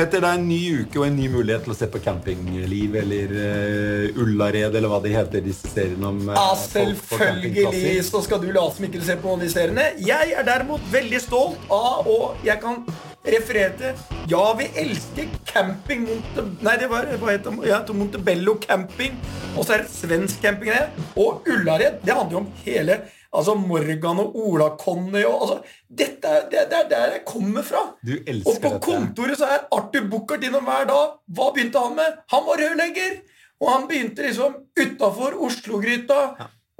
Petter, det er en ny uke og en ny mulighet til å se på campingliv eller uh, Ullared, eller hva de heter, disse seriene om uh, Ja, selvfølgelig så skal du late som ikke du ser på noen av de seriene. Jeg er derimot veldig stolt av, og jeg kan referere til Ja, vi elsker camping Monte... Nei, det var hva heter det? Ja, Montebello camping. Og så er det svensk camping det. Og Ullared. Det handler jo om hele Altså Morgan og Ola Conny og altså, Dette er det, det er der jeg kommer fra. Du elsker og på dette. kontoret så er Arthur Buchardt innom hver dag. Hva begynte han med? Han var rørlegger! Og han begynte liksom utafor Oslo-gryta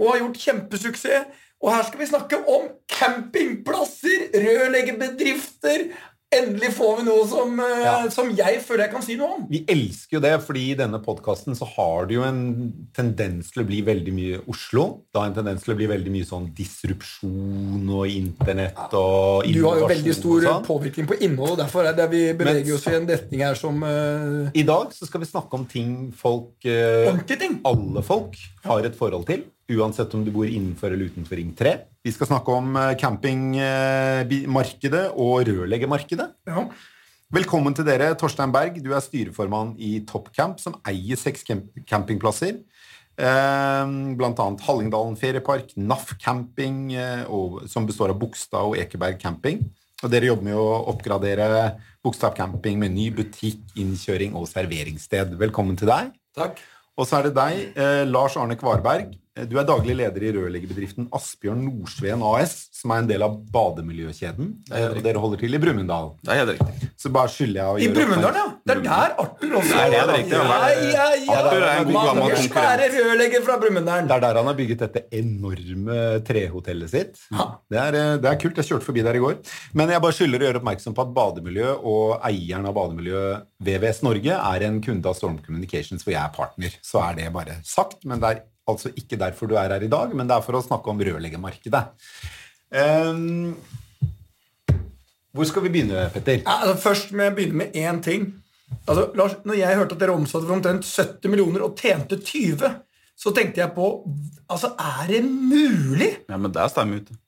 og har gjort kjempesuksess. Og her skal vi snakke om campingplasser, rørleggerbedrifter. Endelig får vi noe som, eh, Ja. som jeg føler jeg kan si noe om. Vi elsker jo det, fordi i denne podkasten så har det jo en tendens til å bli veldig mye Oslo. Det har en tendens til å bli veldig mye sånn disrupsjon og internett og innovasjon. Du har jo veldig stor sånn. påvirkning på innholdet. Derfor er det vi beveger Men- oss i en retning her som uh, I dag så skal vi snakke om ting folk uh, Ordentlige ting. Alle folk har et forhold til, uansett om du bor innenfor eller utenfor Ring 3. Vi skal snakke om eh, campingmarkedet og rørleggermarkedet. Ja. Velkommen til dere, Torstein Berg. Du er styreformann i Toppcamp, som eier seks campingplasser. Eh, blant annet Hallingdalen feriepark, NAF camping, eh, som består av Bogstad og Ekeberg camping. Og dere jobber med å oppgradere Bogstad camping med ny butikk, innkjøring og serveringssted. Velkommen til deg. Takk. Og så er det deg, Lars Arne Kvarberg. Eh, Du er daglig leder i rørleggerbedriften Asbjørn Nordsveen AS, som er en del av bademiljøkjeden. Eh, og dere holder til i Brumunddal. Det er helt riktig. Så bare skylder jeg å I gjøre Brumunddal, ja. Det er der Arthur også er. det er riktig, ja. Ja, ja. Arthur er en god gammel konkurrent. svære rørlegger fra Brumunddal. Det er der han har bygget dette enorme trehotellet sitt. Det er, eh, det er kult. Jeg kjørte forbi der i går. Men jeg bare skylder å gjøre oppmerksom på at Bademiljø og eieren av Bademiljø, VVS Norge, er en kunde av Storm Communications, hvor jeg er partner. Så er det bare sagt. Men det er altså ikke derfor du er her i dag, men det er for å snakke om rørleggermarkedet. Um, hvor skal vi begynne, Petter? Ja, altså, først må jeg begynne med én ting. Altså, Lars, når jeg hørte at dere omsatte for omtrent 70 millioner og tjente 20, så tenkte jeg på Altså, er det mulig? Ja, men der stemmer vi ikke.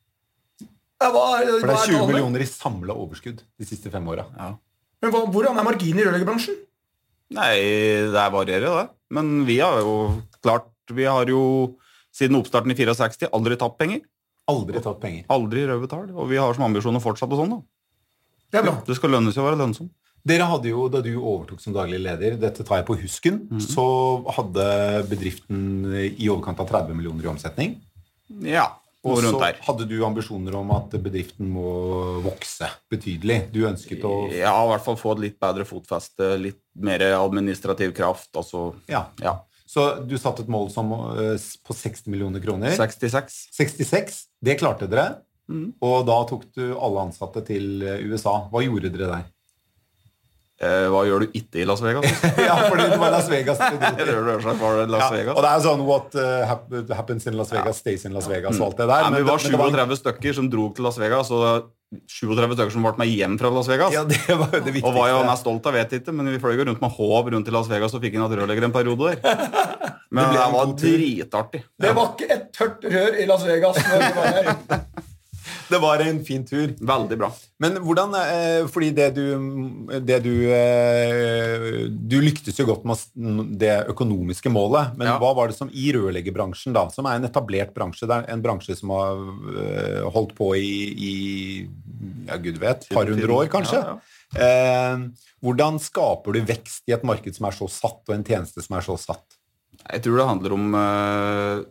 Ja, hva, For det er 20 er millioner i samla overskudd de siste fem åra. Ja. Men hva, hvordan er marginen i rørleggerbransjen? Nei, det varierer, det. Men vi har jo klart Vi har jo siden oppstarten i 64 aldri tapt penger. Aldri tatt penger. Aldri røde tall. Og vi har som ambisjon å fortsette sånn, da. Det er bra. Det skal lønne seg å være lønnsom. Dere hadde jo, Da du overtok som daglig leder, dette tar jeg på husken, så hadde bedriften i overkant av 30 millioner i omsetning. Ja. Og Og så rundt der. hadde du ambisjoner om at bedriften må vokse betydelig. Du ønsket å Ja, i hvert fall få et litt bedre fotfeste, litt mer administrativ kraft. Altså Ja. ja. Så du satte et mål som, eh, på 60 millioner kroner. 66. 66. Det klarte dere. Mm. Og da tok du alle ansatte til eh, USA. Hva gjorde dere der? Eh, hva gjør du ikke i Las Vegas? ja, fordi det var Las Vegas. du var det Las Ja, Vegas. og det er sånn What uh, happens in Las Vegas, stays in Las Vegas og alt det der. Nei, men vi var det- men 37 stykker som dro til Las Vegas, og 37 stykker som ble med hjem fra Las Vegas. Ja, det var jo det viktigste. Og hva jeg var mest stolt av, vet jeg ikke, men vi fløy rundt med håv rundt i Las Vegas og fikk inn at rørlegger en periode der. Men det, det, var dritartig. Det var ikke et tørt rør i Las Vegas. Når vi var der. Det var en fin tur. Veldig bra. Men hvordan eh, Fordi det du, det du eh, Du lyktes jo godt med det økonomiske målet, men Ja. hva var det som i rørleggerbransjen, da, som er en etablert bransje, det er en bransje som har eh, holdt på i, i ja, gud vet, et par hundre år, kanskje? Ja, Eh, hvordan skaper du vekst i et marked som er så satt, og en tjeneste som er så satt? Jeg tror det handler om uh,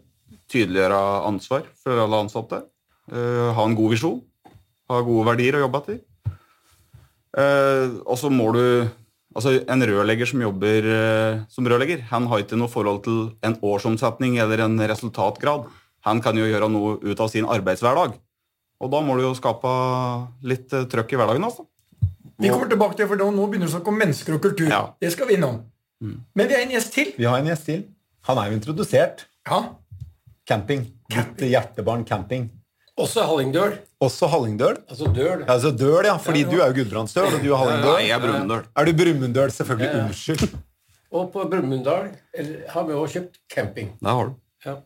tydeliggjøre ansvar for alle ansatte. Eh, ha en god visjon. Ha gode verdier å jobbe etter. Uh, og så må du Altså, En rørlegger som jobber uh, som rørlegger, han har ikke noe forhold til en årsomsetning eller en resultatgrad. Han kan jo gjøre noe ut av sin arbeidshverdag. Og da må du jo skape litt uh, trøkk i hverdagen. altså. Vi kommer tilbake til for nå nå begynner det å snakke om mennesker og kultur. Ja. Det skal vi innom. Men vi har en gjest til. Vi har en gjest til. Han er jo introdusert. Ja. Camping. Mitt hjertebarn camping. Også Hallingdøl. Også Hallingdøl. Altså Døl. Altså Døl, ja, fordi Ja, ja. du er jo Gudbrandsdøl, og du er Hallingdøl. Nei, jeg er Brumunddøl. Er du Brumunddøl? Selvfølgelig. Ja, ja. Unnskyld. Og på Brumunddal har vi også kjøpt camping. Der har du.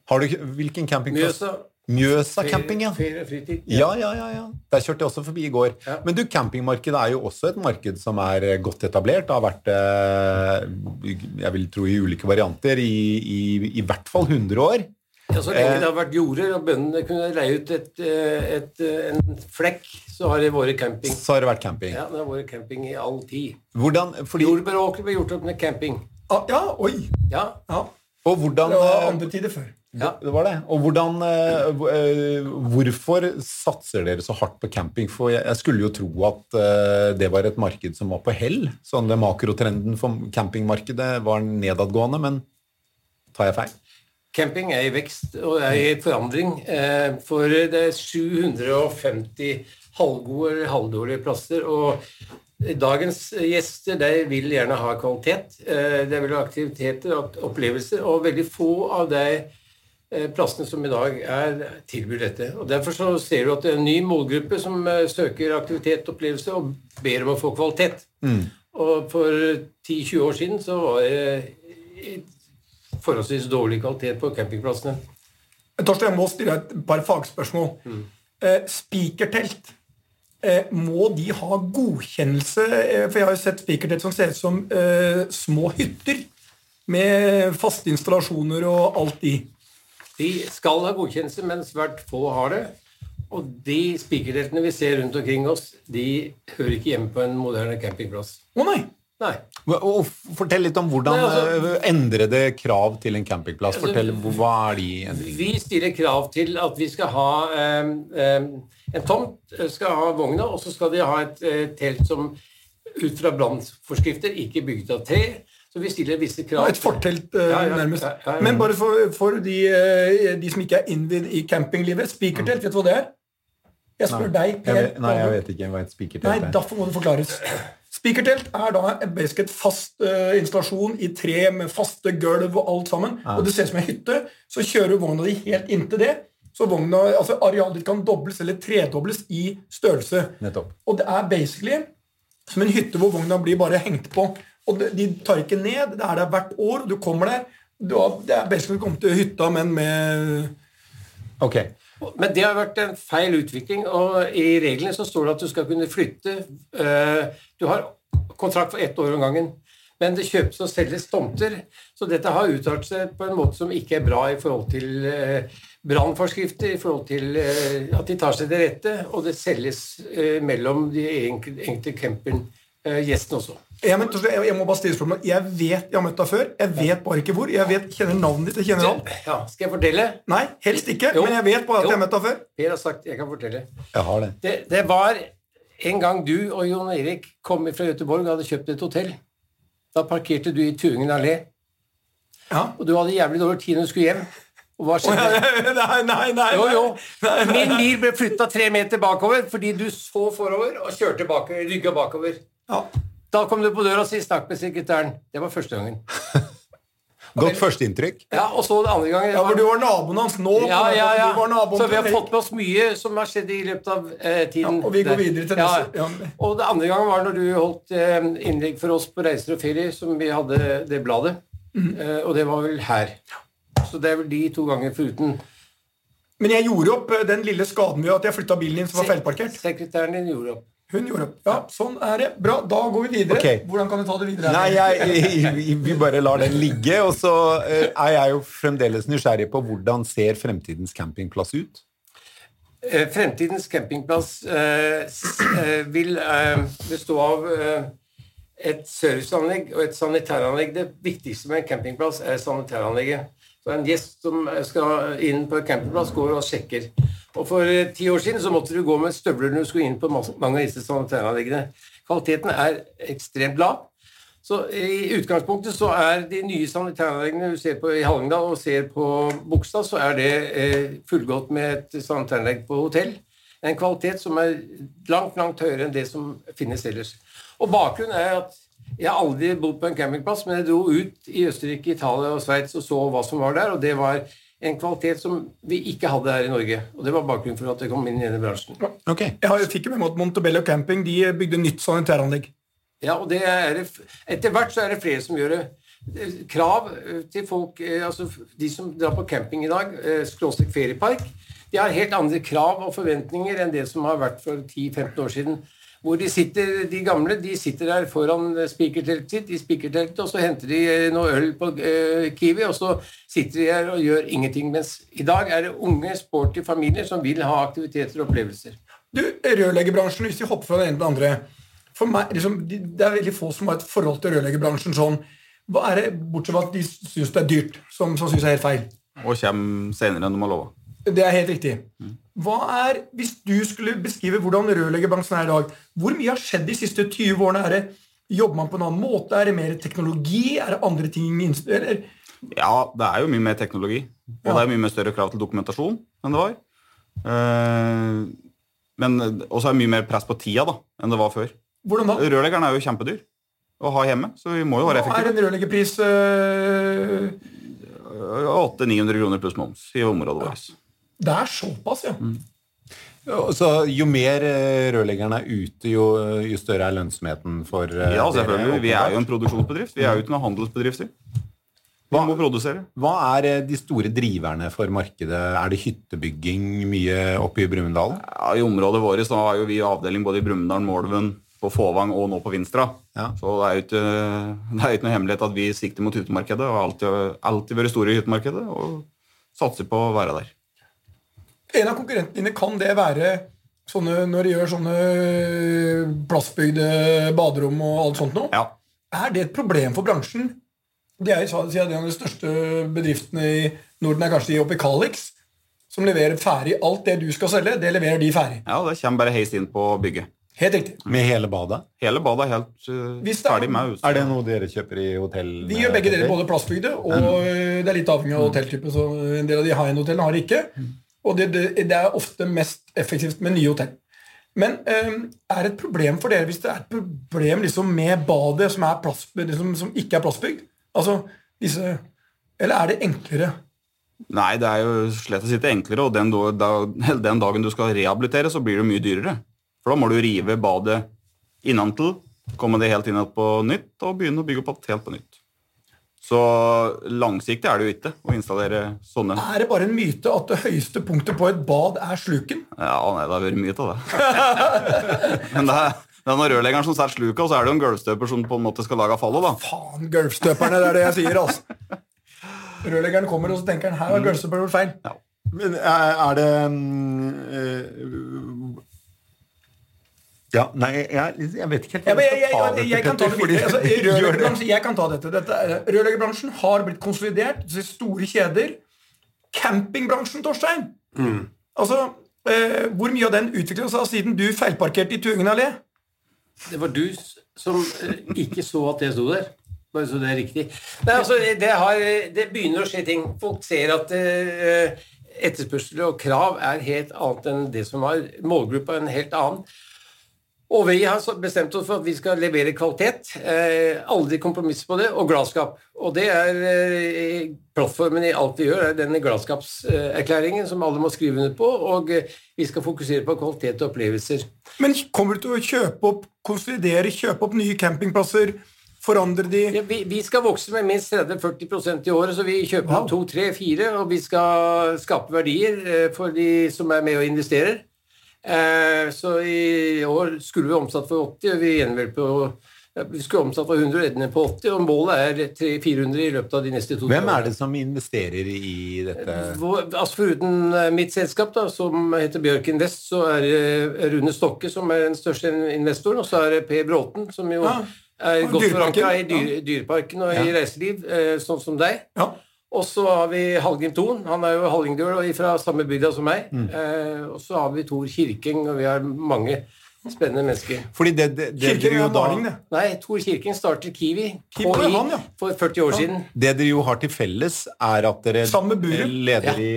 Har du, hvilken campingplass? Mjøsa Mjøsa camping, ja. Ja, ja, ja, ja. Der kjørte jeg også forbi i går. Ja. Men du, campingmarkedet er jo også et marked som er eh, godt etablert. Det har vært, eh, jeg vil tro i ulike varianter, i, i, i hvert fall 100 år. Ja, så lenge Eh. det har vært jorder og bøndene kunne leie ut et, eh, et, eh, en flekk, så har det vært camping. Så har det vært camping. Ja, det har vært camping i all tid. Hvordan, fordi, Jordbæråkre ble gjort opp med camping. Ah, ja, oi. Ja, Ja, og hvordan det var andre tider før. ja. Det var det. Og hvordan, hvorfor satser dere så hardt på camping? For jeg, jeg skulle jo tro at det var et marked som var på hell. Sånn det makrotrenden for campingmarkedet var nedadgående, men tar jeg feil? Camping er i vekst og er i forandring. eh, For det er 750 halvgode eller halvdårlige plasser. Og dagens gjester de vil gjerne ha kvalitet. eh, De vil ha aktiviteter og opplevelser. Og veldig få av de eh, plassene som i dag er, tilbyr dette. Og Derfor så ser du at det er en ny målgruppe som søker aktivitet og opplevelse og ber om å få kvalitet. Og for 10-20 år siden så var det forholdsvis dårlig kvalitet på campingplassene. Torstein, jeg må stille et par fagspørsmål. Eh, Spikertelt. Eh, må de ha godkjennelse? Eh, for jeg har jo sett spikertelt som ser ut som eh, små hytter. Med faste installasjoner og alt i. De skal ha godkjennelse, men svært få har det. Og de spikerteltene vi ser rundt omkring oss, de hører ikke hjemme på en moderne campingplass. Å nei! Nei. Og Fortell litt om hvordan Nei, altså- eh, endrede krav til en campingplass. Altså, Fortell, Hva er de endringene? Vi stiller krav til at vi skal ha eh, En tomt eh, skal ha vogna, og så skal de ha et eh, telt som ut fra brannforskrifter ikke bygget av tre. Så vi stiller visse krav. Et fortelt, eh, Ja, ja, nærmest. ja, ja, ja. Men bare for, for de, de som ikke er innvidd i campinglivet. Spikertelt, vet du hva det er? Jeg spør deg, Jeg Per. nei, jeg vet ikke hva et spikertelt er. Nei, derfor må det forklares. Spikertelt er da basically et fast uh, installasjon i tre med faste gulv og alt sammen. Og det ser ut som en hytte. Så kjører vogna di helt inntil det. Så vogna, altså arealet ditt kan dobles eller tredobles i størrelse. Nettopp. Og det er basically som en hytte hvor vogna blir bare hengt på. Og de, tar ikke ned. Det er der hvert år. Du kommer der. Du har, det er basically kommet til hytta, men med Ok. Men det har vært en feil utvikling, og i reglene så står det at du skal kunne flytte eh, Du har kontrakt for ett år om gangen, men det kjøpes og selges tomter. Så dette har uttalt seg på en måte som ikke er bra i forhold til eh, brannforskrifter, i forhold til eh, at de tar seg til rette, og det selges eh, mellom de enkelte, campinggjestene også. jeg, men, jeg må bare stille spørsmål. Jeg vet jeg har møtt deg før. Jeg vet bare ikke hvor. Jeg vet, kjenner navnet ditt. Jeg kjenner alt. Ja, skal jeg fortelle? Nei, helst ikke. Jo. Men jeg vet bare at Jo. jeg har møtt deg før. Per har sagt jeg kan fortelle. Jeg har det. Det, det var en gang du og Jon Erik kom fra Göteborg og hadde kjøpt et hotell. Da parkerte du i Turingen allé, Ja. og du hadde jævlig dårlig tid når du skulle hjem. Og hva skjedde? nei, nei, nei. Jo, jo. Nei, nei. Min bil ble flytta tre meter bakover fordi du så forover og kjørte bakover, rygga bakover. Ja. Da kom du på døra og sa 'snakk med sekretæren'. Det var første gangen. Godt førsteinntrykk. Ja, Og så det andre gangen ja, for du var naboen hans nå. ja, ja, ja. Du var Så vi har fått med oss mye som har skjedd i løpet av eh, tiden. Ja, og vi går videre til Ja. neste. Ja. Og det andre gangen var når du holdt eh, innlegg for oss på Reiser og ferie, som vi hadde det bladet. Mm. Eh, og det var vel her. Så det er vel de to ganger foruten Men jeg gjorde opp eh, den lille skaden ved at jeg flytta bilen din som var feilparkert. sekretæren din gjorde opp. Hun gjorde opp. Ja, sånn er det. Bra, da går vi videre. Okay. Hvordan kan vi ta det videre? Nei, jeg, vi bare lar den ligge. Og så eh, er jeg jo fremdeles nysgjerrig på hvordan ser fremtidens campingplass ut? Eh, Fremtidens campingplass eh, vil eh, bestå av eh, et serviceanlegg og et sanitæranlegg. Det viktigste med en campingplass er sanitæranlegget. Så En gjest som skal inn på en campingplass, går og sjekker. Og For eh, ti år siden så måtte du gå med støvler når du skulle inn på mange av disse sanitæranleggene. Kvaliteten er ekstremt lav. Så I utgangspunktet så er de nye sanitæranleggene du ser på i Hallingdal og ser på Bogstad, så er det eh, fullgodt med et sanitæranlegg på hotell. En kvalitet som er langt, langt høyere enn det som finnes ellers. Og Bakgrunnen er at jeg har aldri bodd på en campingplass, men jeg dro ut i Østerrike, Italia og Sveits og så hva som var der, og det var en kvalitet som vi ikke hadde her i Norge. Og Det var bakgrunnen for at jeg kom inn i denne bransjen. Ok. Jeg har- jeg fikk med meg at Montebello Camping de bygde nytt sanitæranlegg. Ja, og det er, Etter hvert så er det flere som gjør det. Eh, Krav eh, til folk, eh, altså de som drar på camping i dag, skråstrek feriepark, De har helt andre krav og forventninger enn det som har vært for 10-15 år siden. Hvor de sitter, de gamle de sitter der foran spikerteltet sitt i spikerteltet, og så henter de noe øl på eh, Kiwi, og så sitter de her og gjør ingenting. Mens i dag er det unge, sporty familier som vil ha aktiviteter og opplevelser. Du, Rørleggerbransjen, hvis vi hopper fra det ene til det andre for meg, liksom, Det er veldig få som har et forhold til rørleggerbransjen sånn. Hva er det, Bortsett fra at de syns det er dyrt, som, som syns er helt feil. Og kommer senere enn de har lova. Det er helt riktig. Hva er, Hvis du skulle beskrive hvordan rørleggerbransjen er i dag, hvor mye har skjedd de siste 20 årene? Er det, jobber man på en annen måte? Er det mer teknologi? Er det andre ting? Eller? Ja, det er jo mye mer teknologi. Og ja. det er mye mer større krav til dokumentasjon enn det var. Uh, men også er det mye mer press på tida da, enn det var før. Hvordan da? Rørleggeren er jo kjempedyr å ha hjemme, så vi må jo være effektive. Hva er en rørleggerpris? Øh... 800-900 kroner pluss moms i området ja. vårt. Det er såpass, ja. Mm. Så jo mer rørleggeren er ute, jo, jo, større er lønnsomheten for eh, Ja, selvfølgelig. Vi er jo en produksjonsbedrift. Vi er jo ikke noen handelsbedrifter. Vi må produsere. Hva er eh, de store driverne for markedet? Er det hyttebygging mye oppe i Brumunddal? Ja, I området vårt så har jo vi avdeling både i Brumunddal, Målven, på Fåvang og nå på Vinstra. Ja. Så det er jo ikke, det er ikke noe hemmelighet at vi sikter mot hyttemarkedet og har alltid, alltid vært store i hyttemarkedet og satser på å være der. En av konkurrentene dine, kan det være sånne, når de gjør sånne plassbygde baderom og alt sånt noe? Ja. Er det et problem for bransjen? De er jo en av de største bedriftene i Norden er kanskje de oppe i Calix, som leverer ferdig alt det du skal selge. Det leverer de ferdig. Ja, det kommer bare heist inn på bygget. Helt riktig. Med hele badet? Hele badet er helt uh, ferdig med utstyr. Er det noe dere kjøper i hotell? Vi gjør begge deler, både plassbygde og mm. det er litt avhengig av hotelltype. så En del av de high-end-hotellene har det ikke. Og det, det, det, er ofte mest effektivt med nye hotell. Men um, er det et problem for dere hvis det er et problem liksom, med badet som, plass, liksom, som ikke er plassbygd? Altså, disse, eller er det enklere? Nei, det er jo slett å si det enklere. Og den, da, den, dagen du skal rehabilitere, så blir det mye dyrere. For da må du rive badet innantil, komme det helt inn på nytt og begynne å bygge opp alt helt på nytt. Så langsiktig er det jo ikke å installere sånne. Er det bare en myte at det høyeste punktet på et bad er sluken? Ja, nei, det har vært mye av det. Men det er, det er når rørleggeren som setter sluka, og så er det jo en gulvstøper som på en måte skal lage fallet. da. Faen, gulvstøperne, det er det jeg sier, altså. Rørleggeren kommer, og så tenker han her har gulvstøperen gjort feil. Ja. Men er det øh, ja, nei, jeg, jeg, vet ikke helt jeg, jeg, jeg, kan ta det videre. Altså, rørleggerbransjen, jeg kan ta dette. dette rørleggerbransjen har blitt konsolidert til store kjeder. Campingbransjen, Torstein! Mm. Altså, eh, Hvor mye av den utviklet seg siden du feilparkerte i Tuingen allé? Det var du som eh, ikke så at det sto der. Bare så det er riktig. Nei, altså, det, har, det, begynner å skje ting. Folk ser at eh, etterspørsel og krav er helt annet enn det som var. Målgruppa en helt annen. Og vi har bestemt oss for at vi skal levere kvalitet. Eh, aldri kompromiss på det, og gladskap. Og det er eh, plattformen i alt vi gjør, er denne gladskapserklæringen som alle må skrive under på. Og eh, vi skal fokusere på kvalitet og opplevelser. Men kommer du til å kjøpe opp, konsolidere, kjøpe opp nye campingplasser? Forandre de ja, vi, vi, skal vokse med minst 30-40% i året, så vi kjøper wow. to, tre, fire. Og vi skal skape verdier eh, for de som er med og investerer. Eh, så i år skulle vi omsatt for 80, og vi gjenvel på vi skulle omsatt for 100 ender på 80, og målet er 400 i løpet av de neste to Hvem er det som investerer i dette? Altså Foruten eh, mitt selskap, da, som heter Bjørk Invest, så er det Rune Stokke som er den største investoren, og så er det Per Bråten, som jo ja. er godt forankra i dyr, Dyreparken og i reiseliv, eh, sånn som deg. Ja. Og så har vi Hallgrim Thon. Han er jo hallingdøl fra samme bygda som meg. Mm. Eh, og så har vi Tor Kirking, og vi har mange spennende mennesker. Fordi det, det, det Kirking er Maling, det. Nei, Tor Kirken startet Kiwi, KI han, ja. for 40 år ja. siden. Det dere jo har til felles, er at dere leder, i,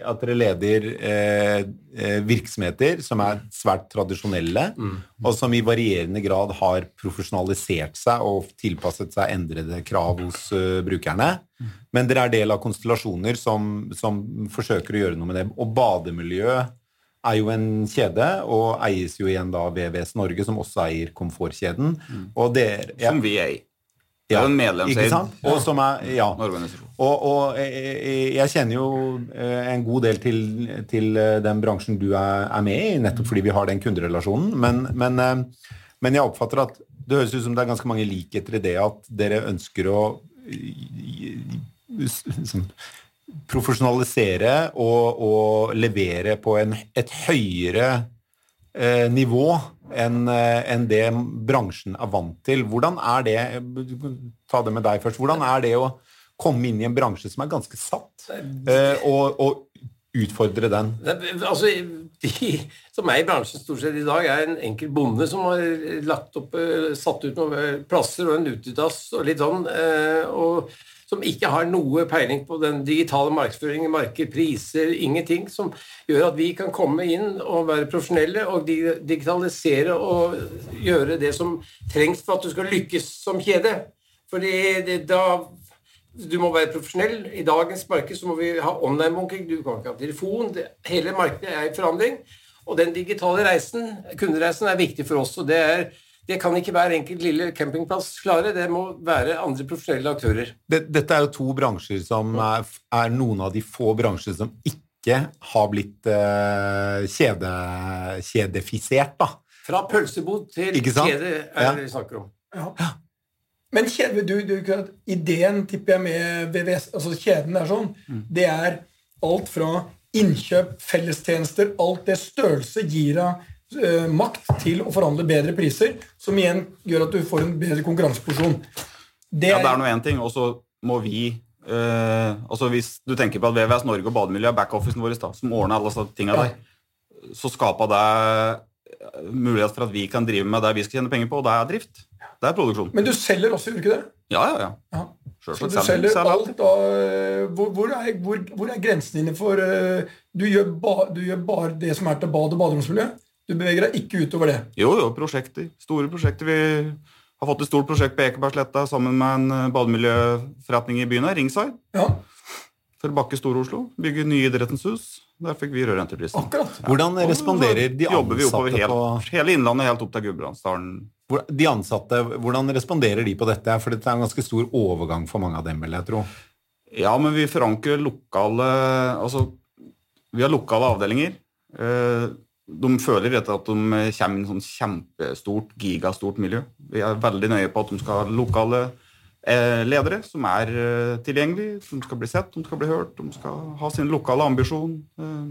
at dere leder eh, eh, virksomheter som er svært tradisjonelle, mm. og som i varierende grad har profesjonalisert seg og tilpasset seg endrede krav hos uh, brukerne. Men dere er del av konstellasjoner som, som, forsøker å gjøre noe med det. Og bademiljøet er jo en kjede, og eies jo igjen da av VVS Norge, som også eier komfortkjeden. Mm. Og der, ja. Som vi eier. Er jo en medlemseid Og som er, ja. Og, og jeg, jeg kjenner jo eh, en god del til, til eh, den bransjen du er, er med i, nettopp fordi vi har den kunderelasjonen. Men, men, eh, men jeg oppfatter at det høres ut som det er ganske mange likheter i det at dere ønsker å liksom, profesjonalisere og, og, levere på en, et høyere eh, nivå enn en det bransjen er vant til. Hvordan er det Ta det med deg først. Hvordan er det å komme inn i en bransje som er ganske satt, eh, og, og, utfordre den? Altså, De som er i bransjen stort sett i dag, er en enkel bonde som har lagt opp, eh, satt ut noen plasser og en utedass og litt sånn, eh, og som ikke har noe peiling på den digitale markedsføringen, marked, priser, ingenting, som gjør at vi kan komme inn og være profesjonelle og digitalisere og gjøre det som trengs for at du skal lykkes som kjede. Fordi det, da du må være profesjonell. I dagens marked så må vi ha online-bunking. Du kan ikke ha telefon. Det, hele markedet er i forandring. Og den digitale reisen, kundereisen, er viktig for oss. og det, er, det kan ikke hver enkelt lille campingplass klare. Det må være andre profesjonelle aktører. Dette er jo to bransjer som er, er, noen av de få bransjer som ikke har blitt uh, kjede, kjedefisert, da. Fra pølsebod til kjede er det vi snakker om. Ja. Men kjede, du, du, ideen, tipper jeg, med VVS, altså kjeden er sånn, mm. det er alt fra innkjøp, fellestjenester, alt det størrelse gir av uh, makt til å forhandle bedre priser, som igjen gjør at du får en bedre konkurranseposisjon. Det ja, det er nå én ting, og så må vi uh, altså Hvis du tenker på at VVS Norge og bademiljøet er backofficen vår, da, som ordner alle disse tinga ja. der, så skaper det mulighet for at vi kan drive med det vi skal tjene penger på, og det er drift. Det er produksjon. Men du selger også, gjør du ikke det? Ja, ja, ja. Selv, Så du selger, selger alt, da hvor, hvor, er, hvor, hvor, er, grensen dine for uh, du, gjør ba, du, gjør bare det som er til bad- og baderomsmiljø? Du beveger deg ikke utover det? Jo, jo, prosjekter. Store prosjekter. Vi har fått et stort prosjekt på Ekebergsletta sammen med en eh, bademiljøforretning i byen her, Ringside. Ja. For Bakke Stor-Oslo. Bygge nye Idrettens hus. Der fikk vi rørentrepris. Akkurat. Hvordan responderer de ansatte helt, på Hele Innlandet helt opp til Gudbrandsdalen. De ansatte, Hvordan responderer de på dette? For dette er en ganske stor overgang for mange av dem, vil jeg tro. Ja, men vi forankrer lokale Altså, vi har lokale avdelinger. Eh, de føler at de kommer i et sånn kjempestort, gigastort miljø. Vi er veldig nøye på at de skal ha lokale ledere som er eh, tilgjengelige, som skal bli sett, de skal bli hørt, de skal ha sin lokale ambisjon. Eh,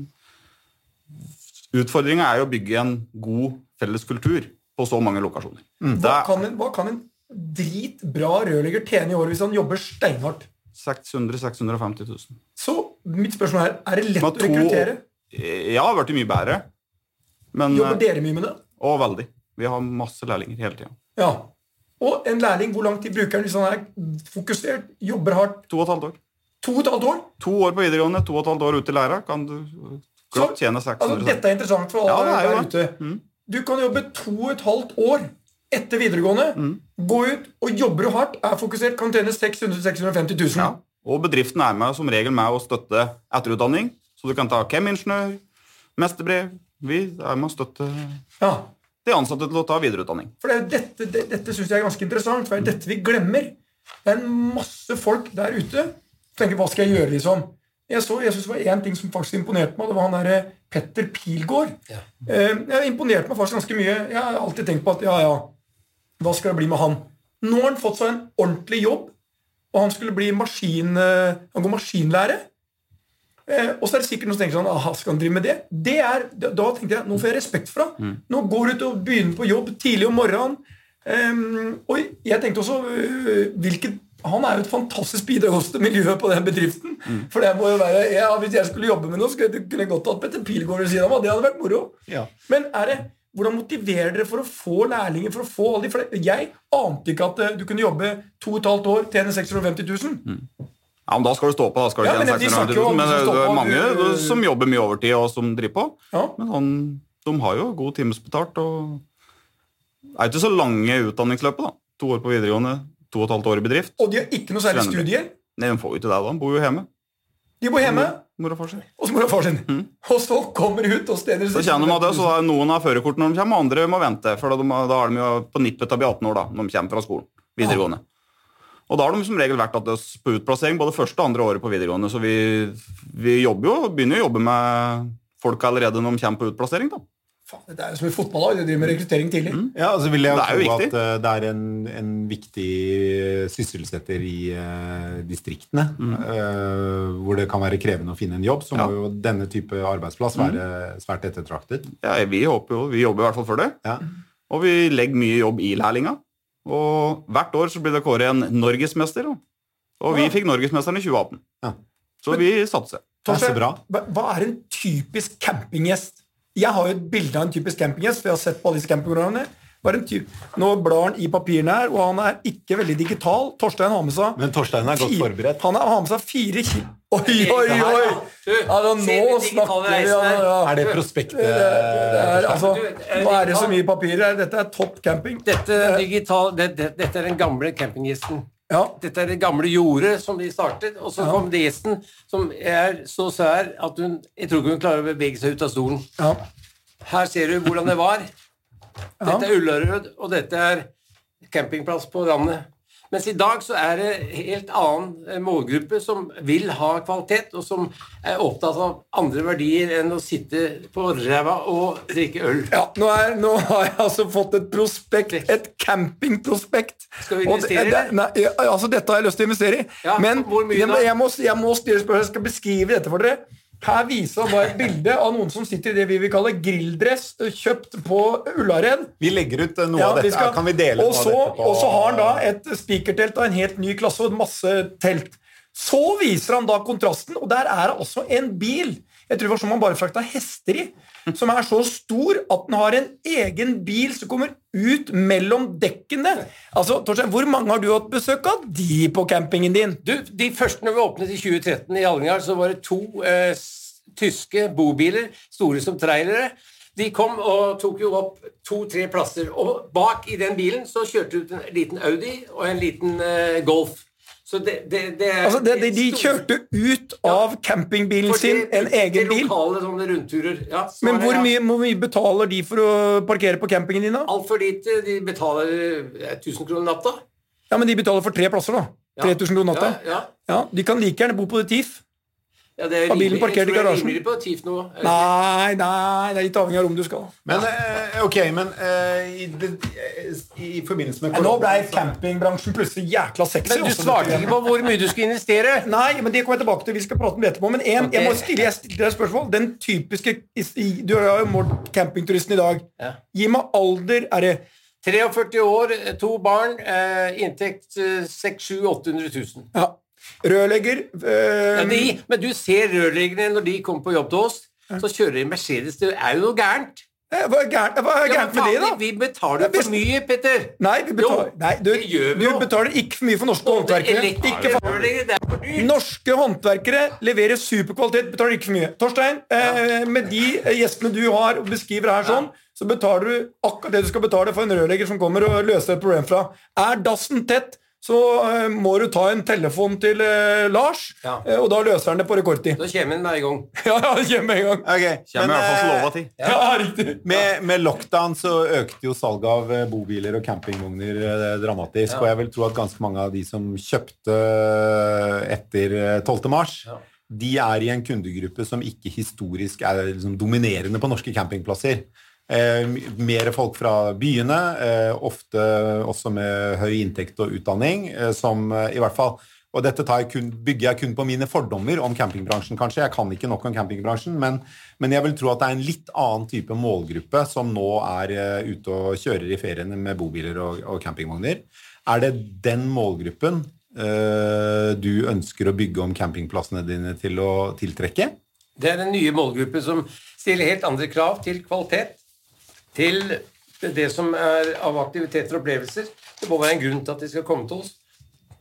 Utfordringa er jo å bygge en god felles kultur på så mange lokasjoner. Mm. Hva, kan en, hva kan en dritbra rørlegger tjene i året hvis han jobber steinhardt? 600 650 000. Så mitt spørsmål er er det lett å rekruttere? Ja, det har blitt mye bedre. Men, Jobber dere mye med det? Å, veldig. Vi har masse lærlinger hele tida. Ja. Og en lærling, hvor lang tid bruker han hvis han er fokusert, jobber hardt? To og et halvt år. To og et halvt år? To år på videregående, to og et halvt år ute i læra. Kan du klart tjene 600 altså, Dette er interessant for alle ja, der ute. Mm. Du kan jobbe to og et halvt år etter videregående. Mm. Gå ut og jobber du hardt, er fokusert, kan tjene 600 650 000. Ja. Og bedriften er med som regel med å støtte etterutdanning. Så du kan ta chem-ingeniør, mesterbrev Vi er med å støtte ja de ansatte til å ta videreutdanning. For det, Dette, det, dette syns jeg er ganske interessant, for det er dette vi glemmer. Det er en masse folk der ute som tenker 'hva skal jeg gjøre', liksom? Jeg, så, jeg synes det var én ting som faktisk imponerte meg. Det var han derre Petter Pilgaard. Ja. Eh, jeg imponerte meg faktisk ganske mye. Jeg har alltid tenkt på at ja, ja, hva skal det bli med han? Nå har han fått seg en ordentlig jobb, og han skulle bli maskin, eh, han går maskinlære. Eh, og så er det sikkert noen som tenker sånn aha, skal han drive med det? det er, da tenkte jeg nå får jeg respekt for ham. Mm. Nå går du ut og begynner på jobb tidlig om morgenen. Um, og jeg tenkte også uh, hvilket, Han er jo et fantastisk bidrag til miljøet på den bedriften. Mm. For det må jo være, ja, Hvis jeg skulle jobbe med noe, skulle jeg kunne godt hatt Petter Pilgaard ved siden av meg. Det hadde vært moro. Ja. Men er det, hvordan motiverer dere for å få lærlinger? for å få alle de? Jeg ante ikke at uh, du kunne jobbe to og et halvt år, tjene 650 000. Mm. Ja, men Da skal du stå på. da skal du ja, men, de men det er mange du... som jobber mye overtid og som driver på. Ja. Men han, de har jo god timesbetalt. og Det er ikke så lange utdanningsløpet. da. To år på videregående, to og et halvt år i bedrift. Og de har ikke noe særlig studier? Nei, De får jo ikke det. da. De bor jo hjemme. De bor hjemme? Mor og far sin. Og så mor og far sin. Mm. Og så kommer ut og steder Så kjenner de det, så Noen har førerkort når de kommer, andre må vente. For da, da er de jo på nippet til å bli 18 år da, når de kommer fra skolen. videregående. Ja. Og da har de som regel vært at oss på utplassering både første og andre året på videregående. Så vi, vi jobber jo, begynner å jobbe med folk allerede når de kommer på utplassering. da. Faen, det er jo som i fotballag, de driver med rekruttering tidlig. Mm. Ja, altså vil jeg jo tro viktig. at uh, det er en, en viktig sysselsetter i uh, distriktene, Mm. uh, hvor det kan være krevende å finne en jobb, så Ja. må jo denne type arbeidsplass være svært ettertraktet. Ja, vi håper jo, vi jobber i hvert fall for det. Ja. Og vi legger mye jobb i lærlinga. Og hvert år så blir det kåret en norgesmester. Og vi Ja. fikk norgesmesteren i 2018. Ja. Så vi satser. Er. Hva hva er en typisk campinggjest? Jeg har jo et bilde av en typisk campinggjest, for jeg har sett på alle disse campingprogrammene. Er en typ? Nå blar han i papirene her, og han er ikke veldig digital. Torstein har med seg Men Torstein er godt forberedt. Han har med seg fire kilo Oi, oi, oi! Altså, nå snakker vi ja, ja. Er det prospektet? Altså, nå er det så mye papirer her. Dette er topp camping. Dette, digital, det, det, dette er den gamle campinggjesten. Ja. Dette er det gamle jordet som de startet, og så Ja. kom det gjesten som er så sær at hun Jeg tror ikke hun klarer å bevege seg ut av stolen. ja. Her ser du hvordan det var. Dette er Ullerød, og dette er campingplass på landet. Mens i dag så er det helt annen eh, målgruppe som vil ha kvalitet, og som er opptatt av andre verdier enn å sitte på ræva og drikke øl. Ja, nå, er, nå har jeg altså fått et prospekt, et campingprospekt. Skal vi investere i det-? Nei, altså dette har jeg lyst til å investere i. Ja, men jeg, jeg, må, jeg må stille spørsmål, jeg skal beskrive dette for dere. Her viser han bare et bilde av noen som sitter i det vi vil kalle grilldress, kjøpt på Ullared. Vi legger ut eh, noe Ja, av dette. skal- Kan vi dele og noe så, dette på Og så har han da et spikertelt av en helt ny klasse og masse telt. Så viser han da kontrasten, og der er det altså en bil. Jeg tror det var som man bare frakta hester i. Som er så stor at den har en egen bil som kommer ut mellom dekkene. Altså, Torstein, Hvor mange har du hatt besøk av de på campingen din? Du, de første når vi åpnet i 2013 i Hallingdal, så var det to eh, tyske bobiler, store som trailere. De kom og tok jo opp to-tre plasser. Og bak i den bilen så kjørte det ut en liten Audi og en liten eh, Golf. Så det, det, det er Altså, det, de, de kjørte ut av campingbilen for sin en egen bil. Lokale sånne rundturer. Ja, så Men hvor ja. mye, hvor mye betaler de for å parkere på campingen din, da? Altfor lite. De betaler eh, 1000 kroner natta. Ja, Men de betaler for tre plasser, da. 3000 kroner natta. Ja, ja. Ja, De kan like gjerne bo på det TIF. Ja det er Har bilen parkert i garasjen. det er på TIF nå. det ikke? Nei, nei, det er litt avhengig av rom du skal. Men eh, ok, men eh, i, i forbindelse med Nå ble campingbransjen plutselig jækla sexy. Men du også, svarte ikke på hvor mye du skulle investere. Nei, men det kommer jeg tilbake til. Vi skal prate om det etterpå. Men en, jeg må stille, deg et spørsmål. Den typiske Du har jo målt campingturisten i dag. Ja. Gi meg alder. Er det 43 år, to barn, eh, inntekt eh, 600 000-800 000. ja, rørlegger eh, Ja, de, men du ser rørleggerne når de kommer på jobb til oss, så kjører de Mercedes. Det er jo noe gærent. eh, Hva er gærent, hva er gærent ja, med det, da? Vi betaler for mye, Petter. Nei, vi betaler, Jo, nei du, vi du betaler ikke for mye for norske håndverkere. For. Norske håndverkere leverer superkvalitet, betaler ikke for mye. Torstein, eh, med de eh, gjestene du har og beskriver her sånn, så betaler du akkurat det du skal betale for en rørlegger som kommer og løser et problem fra. Er dassen tett, så eh, må du ta en telefon til eh, Lars, Ja. eh, og da løser han det på rekordtid. Da kommer den med en gang. Ja, ja, det kommer med en gang. Ok, Kommer i hvert fall til eh, lova tid. Ja, riktig. Med, med lockdown så økte jo salget av eh, bobiler og campingvogner eh, dramatisk. Ja. Og jeg vil tro at ganske mange av de som kjøpte eh, etter eh, 12. mars, Ja. de er i en kundegruppe som ikke historisk er liksom dominerende på norske campingplasser. Eh, mer folk fra byene, eh, ofte også med høy inntekt og utdanning, eh, som eh, i hvert fall og dette jeg kun, bygger jeg kun på mine fordommer om campingbransjen, kanskje. Jeg kan ikke nok om campingbransjen, men, men jeg vil tro at det er en litt annen type målgruppe som nå er eh, ute og kjører i feriene med bobiler og, og campingvogner. Er det den målgruppen eh, du ønsker å bygge om campingplassene dine til å tiltrekke? Det er den nye målgruppen som stiller helt andre krav til kvalitet, til det som er av aktiviteter og opplevelser. Det må være en grunn til at de skal komme til oss.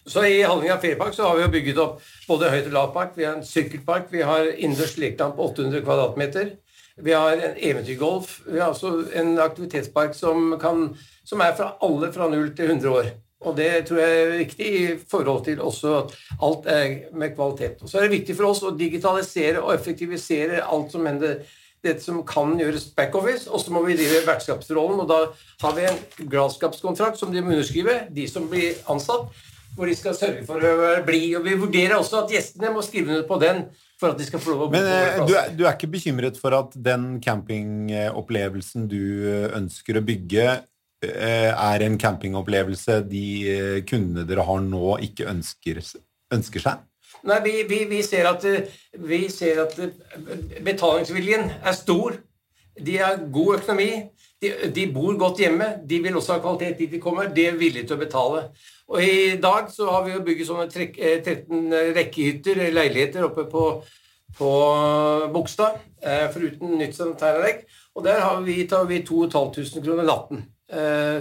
Så I Hallinga feriepark så har vi jo bygget opp både høyt- og lavpark. Vi har en sykkelpark, vi har innendørs lekeland på 800 kvadratmeter. Vi har en eventyrgolf. Vi har altså en aktivitetspark som, kan, som er fra alle fra 0 til 100 år. Og det tror jeg er viktig i forhold til også at alt er med kvalitet. Og så er det viktig for oss å digitalisere og effektivisere alt som hender det som kan gjøres backoffice, og så må vi drive vertskapsrollen. og Da har vi en gradskapskontrakt som de må underskrive, de som blir ansatt. hvor de skal sørge for å bli. Og vi vurderer også at gjestene må skrive under på den for at de skal få lov å bo Men på våre du, er, du er ikke bekymret for at den campingopplevelsen du eh, ønsker å bygge, eh, er en campingopplevelse de eh, kundene dere har nå, ikke ønsker, ønsker seg? Nei, vi, vi, vi, ser at, eh, vi ser at eh, betalingsviljen er stor. De har god økonomi. De, de bor godt hjemme. De vil også ha kvalitet dit de kommer. De er villige til å betale. Og I dag så har vi jo bygget sånne trekk, eh, 13 rekkehytter, eh, leiligheter, oppe på, på Bogstad, foruten nytt sanitæranlegg. Og der har vi, tar vi 2500 kroner natten.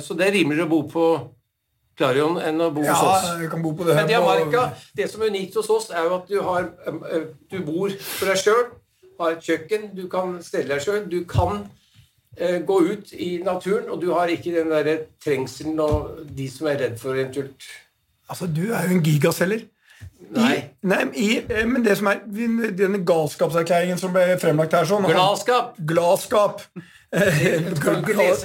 Så det er rimeligere å bo på Klarion enn å bo hos Ja, oss. jeg kan bo på det Men her på- Diamarca, det som er unikt hos oss, er jo at du, har, du bor for deg sjøl, har et kjøkken, du kan stelle deg sjøl, du kan eh, gå ut i naturen, og du har ikke den der trengselen og de som er redd for eventuelt Altså, du er jo en gigaselger. Nei. I, nei, i, eh, men det som er denne galskapserklæringen som ble fremlagt her sånn Gladskap! Gladskap. Eh,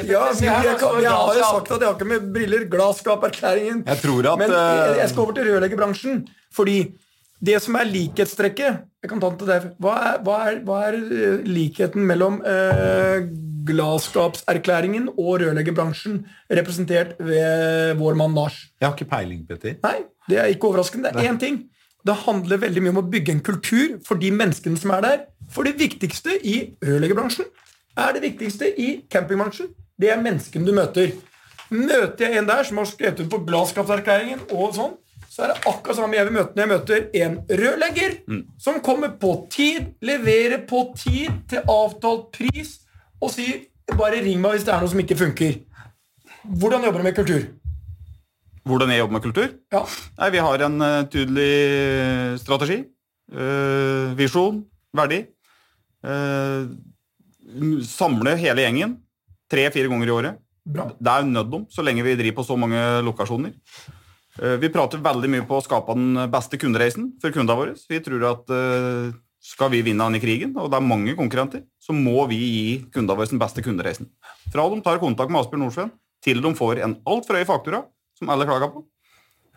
ja, jeg, kan, jeg har jo sagt at jeg har ikke med briller. Gladskaperklæringen. Jeg tror at, Men jeg, eh, jeg skal over til rørleggerbransjen. Fordi det som er likhetstrekket Jeg kan ta det til deg. Hva er, hva er, hva er likheten mellom eh, gladskapserklæringen og rørleggerbransjen representert ved vår mann Lars? Jeg har ikke peiling, Petter. Nei, det er ikke overraskende. Det er én ting. Det handler veldig mye om å bygge en kultur for de menneskene som er der. For det viktigste i rørleggerbransjen er det viktigste i campingbransjen. Det er menneskene du møter. Møter jeg en der som har skrevet ut på bladskapserklæringen og sånn, så er det akkurat samme jeg vil møte når jeg møter en rørlegger som kommer på tid, leverer på tid til avtalt pris og sier 'bare ring meg hvis det er noe som ikke funker'. Hvordan jobber du med kultur? Hvordan jeg jobber med kultur? Ja, Nei, Vi har en eh, tydelig strategi. eh, visjon. Verdi. Eh, samle hele gjengen tre-fire ganger i året. bra. Det er nødt om, så lenge vi driver på så mange lokasjoner. Eh, Vi prater veldig mye på å skape den beste kundereisen for kundene våre. Vi tror at eh, skal vi vinne den i krigen, og det er mange konkurrenter, så må vi gi kundene våre den beste kundereisen. Fra de tar kontakt med Asbjørn Nordsjøen, til de får en altfor høy faktura, som alle klager på,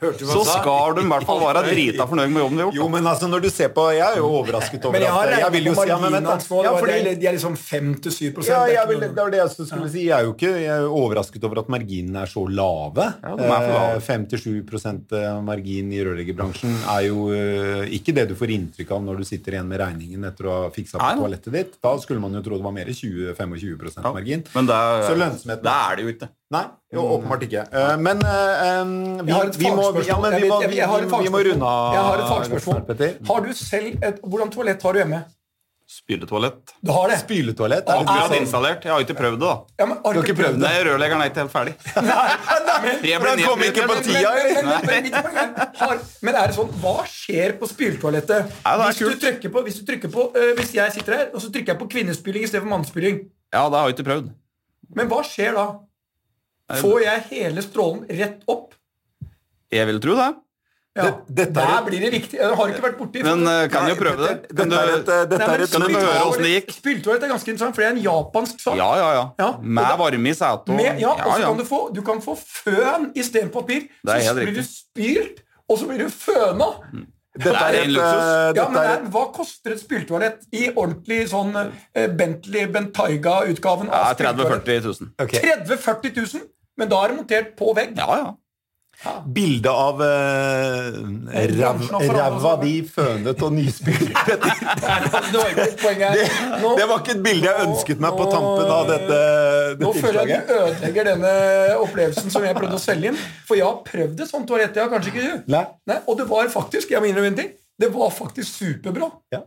Hørte du hva så sa? skal de i hvert fall være drita fornøyd med jobben de har gjort. Jo, men altså, når du ser på Jeg er jo overrasket over Men jeg har at jeg vil jo si ja, men da. Ja, fordi- de er- liksom 5-7 Ja, det jeg vil, det var det jeg skulle si. Jeg er jo ikke jeg er overrasket over at marginene er så lave. Ja, lave. Eh, 5-7 margin i rørleggerbransjen er jo eh, ikke det du får inntrykk av når du sitter igjen med regningen etter å ha fiksa på toalettet ditt. Da skulle man jo tro det var mer 20-25 Ja, margin. Men det er, Så lønnsomheten- det er det jo ikke. Nei, jo, åpenbart ikke. Eh, Men eh, vi, Jeg har et vi må, ja, men vi må, vi, jeg har et vi må runde av. Jeg har et fagspørsmål. Har du selv et Hvordan toalett har du hjemme? Spyletoalett. Du har det? Spyletoalett? Er det Akkurat sånn- installert. Jeg har ikke prøvd det, da. Ja, men har Du ikke prøvd det? Nei, rørleggeren er ikke helt ferdig. nei, nei, Den kom ikke på tida, men, eller? er, det sånn Hva skjer på spyletoalettet? Er hvis, du trykker på, hvis du trykker på øh, Hvis jeg sitter her, og så trykker jeg på kvinnespyling istedenfor mannsspyling, Ja, det har jeg ikke prøvd. men hva skjer da? Får jeg hele strålen rett opp? Jeg vil tro det. Ja, Det- dette er Der et- blir det viktig. Jeg har ikke vært borti Men uh, kan jo prøve det. Dette Kan du, er et, eh, dette Nei, er et kan du høre åssen det gikk? Spyletoalett er ganske interessant, for det er en japansk sak. ja, ja, ja. Ja, Med da- varme i setet og Med, ja, og så ja, kan du få, du kan få føn istedenfor papir. Det er Så blir du riktig. spylt, og så blir du føna. Dette Det er er en et, luksus. eh, Ja, men er er, Hva koster et spyltoalett i ordentlig sånn uh, Bentley Bentayga-utgaven Ja, 30 000-40 000. Okay. 30 000-40 000, men da er det montert på vegg. Ja, ja. bilde av bransjen ræva di fønet og nyspilt. Det var ikke. Det, var ikke et bilde jeg ønsket meg på tampen av dette, Nå føler jeg at du ødelegger denne opplevelsen som jeg prøvde å selge inn. For jeg har prøvd et sånt toalett. Har kanskje ikke du. Nei. Nei, og det var faktisk jeg må innrømme en ting, det var faktisk superbra. Ja.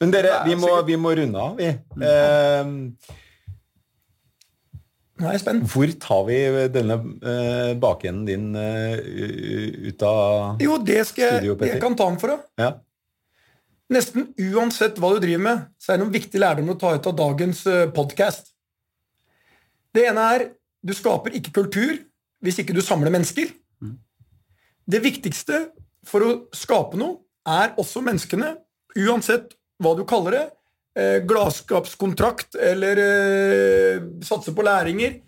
Men dere, vi må, vi må runde av, vi. Eh, Nå er jeg spent. hvor tar vi denne uh, bakenden din uh, ut av Jo, det skal Studio, Petter. jeg kan ta den for deg. ja. Nesten uansett hva du driver med, så er det noen viktige lærdommer å ta ut av dagens podkast. Det ene er du skaper ikke kultur hvis ikke du samler mennesker. Det viktigste for å skape noe er også menneskene, uansett hva du kaller det. Eh, gladskapskontrakt eller eh, satse på læringer.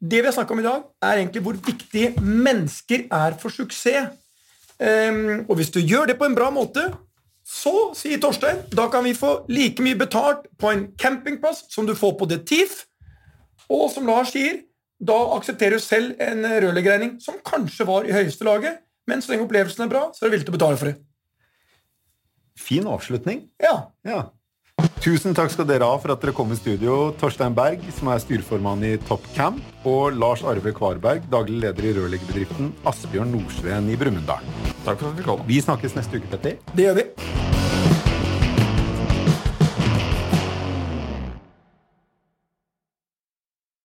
Det vi har snakka om i dag, er egentlig hvor viktig mennesker er for suksess. Ehm, og hvis du gjør det på en bra måte, så, sier Torstein, da kan vi få like mye betalt på en campingplass som du får på The Thief. Og som Lars sier, da aksepterer du selv en rørleggerregning som kanskje var i høyeste laget, men så lenge opplevelsen er bra, så er du villig til å betale for det. Fin avslutning. Ja. Ja. Tusen takk skal dere ha for at dere kom i studio. Torstein Berg, som er styreformann i Top Camp, og Lars Arve Kvarberg, daglig leder i rørleggerbedriften Asbjørn Nordsveen i Brumunddal. Takk for at vi komme. Vi snakkes neste uke, Petter. Det gjør vi.